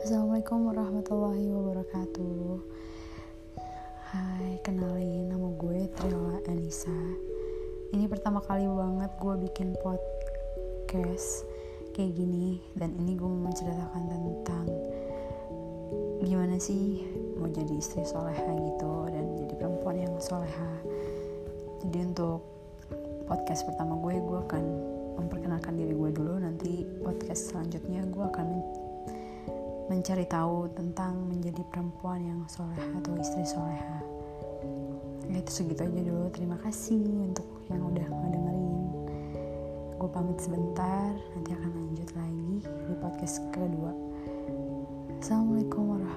Assalamualaikum warahmatullahi wabarakatuh. Hai, kenalin nama gue Triola Anissa. Ini pertama kali banget gue bikin podcast kayak gini Dan ini gue mau menceritakan tentang Gimana sih mau jadi istri soleha gitu Dan jadi perempuan yang soleha. Jadi untuk podcast pertama gue, gue akan memperkenalkan diri gue dulu. Nanti podcast selanjutnya gue akan mencari tahu tentang menjadi perempuan yang soleha atau istri soleha. Ya itu segitu aja dulu. Terima kasih untuk yang udah ngedengerin. Gue pamit sebentar nanti akan lanjut lagi di podcast kedua. Assalamualaikum warahmatullahi